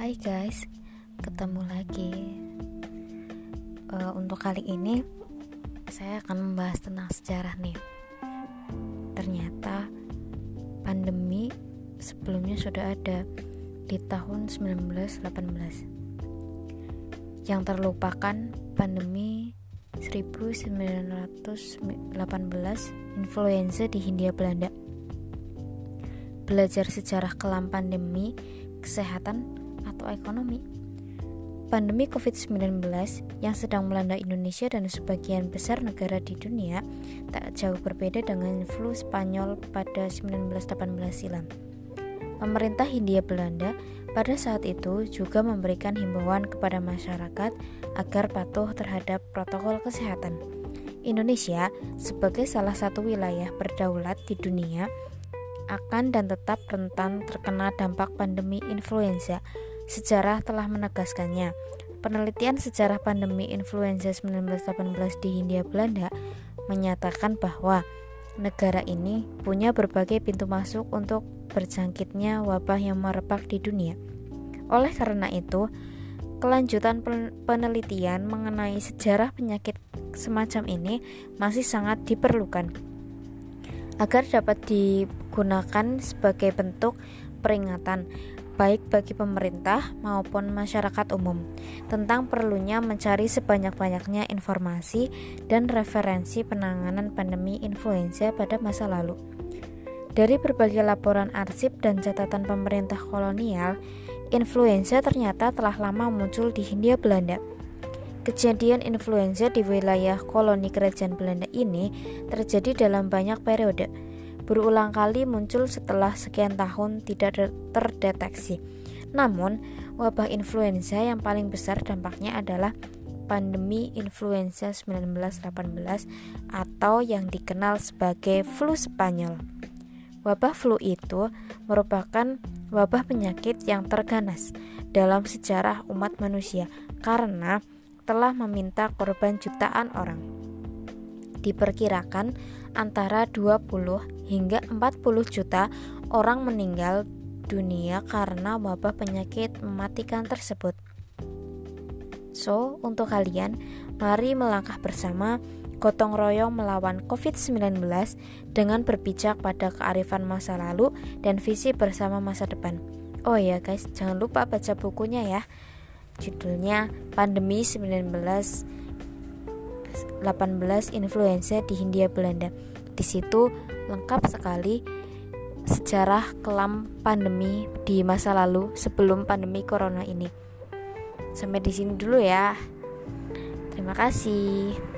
Hai guys, ketemu lagi. Uh, untuk kali ini saya akan membahas tentang sejarah nih. Ternyata pandemi sebelumnya sudah ada di tahun 1918. Yang terlupakan pandemi 1918 influenza di Hindia Belanda. Belajar sejarah kelam pandemi kesehatan atau ekonomi. Pandemi COVID-19 yang sedang melanda Indonesia dan sebagian besar negara di dunia tak jauh berbeda dengan flu Spanyol pada 1918 silam. Pemerintah Hindia Belanda pada saat itu juga memberikan himbauan kepada masyarakat agar patuh terhadap protokol kesehatan. Indonesia sebagai salah satu wilayah berdaulat di dunia akan dan tetap rentan terkena dampak pandemi influenza Sejarah telah menegaskannya. Penelitian sejarah pandemi influenza 1918 di Hindia Belanda menyatakan bahwa negara ini punya berbagai pintu masuk untuk berjangkitnya wabah yang merebak di dunia. Oleh karena itu, kelanjutan penelitian mengenai sejarah penyakit semacam ini masih sangat diperlukan agar dapat digunakan sebagai bentuk peringatan baik bagi pemerintah maupun masyarakat umum tentang perlunya mencari sebanyak-banyaknya informasi dan referensi penanganan pandemi influenza pada masa lalu. Dari berbagai laporan arsip dan catatan pemerintah kolonial, influenza ternyata telah lama muncul di Hindia Belanda. Kejadian influenza di wilayah koloni kerajaan Belanda ini terjadi dalam banyak periode berulang kali muncul setelah sekian tahun tidak terdeteksi. Namun, wabah influenza yang paling besar dampaknya adalah pandemi influenza 1918 atau yang dikenal sebagai flu Spanyol. Wabah flu itu merupakan wabah penyakit yang terganas dalam sejarah umat manusia karena telah meminta korban jutaan orang. Diperkirakan antara 20 hingga 40 juta orang meninggal dunia karena wabah penyakit mematikan tersebut. So, untuk kalian, mari melangkah bersama gotong royong melawan COVID-19 dengan berpijak pada kearifan masa lalu dan visi bersama masa depan. Oh ya guys, jangan lupa baca bukunya ya. Judulnya Pandemi 19 18 influenza di Hindia Belanda. Di situ lengkap sekali sejarah kelam pandemi di masa lalu sebelum pandemi corona ini. Sampai di sini dulu ya. Terima kasih.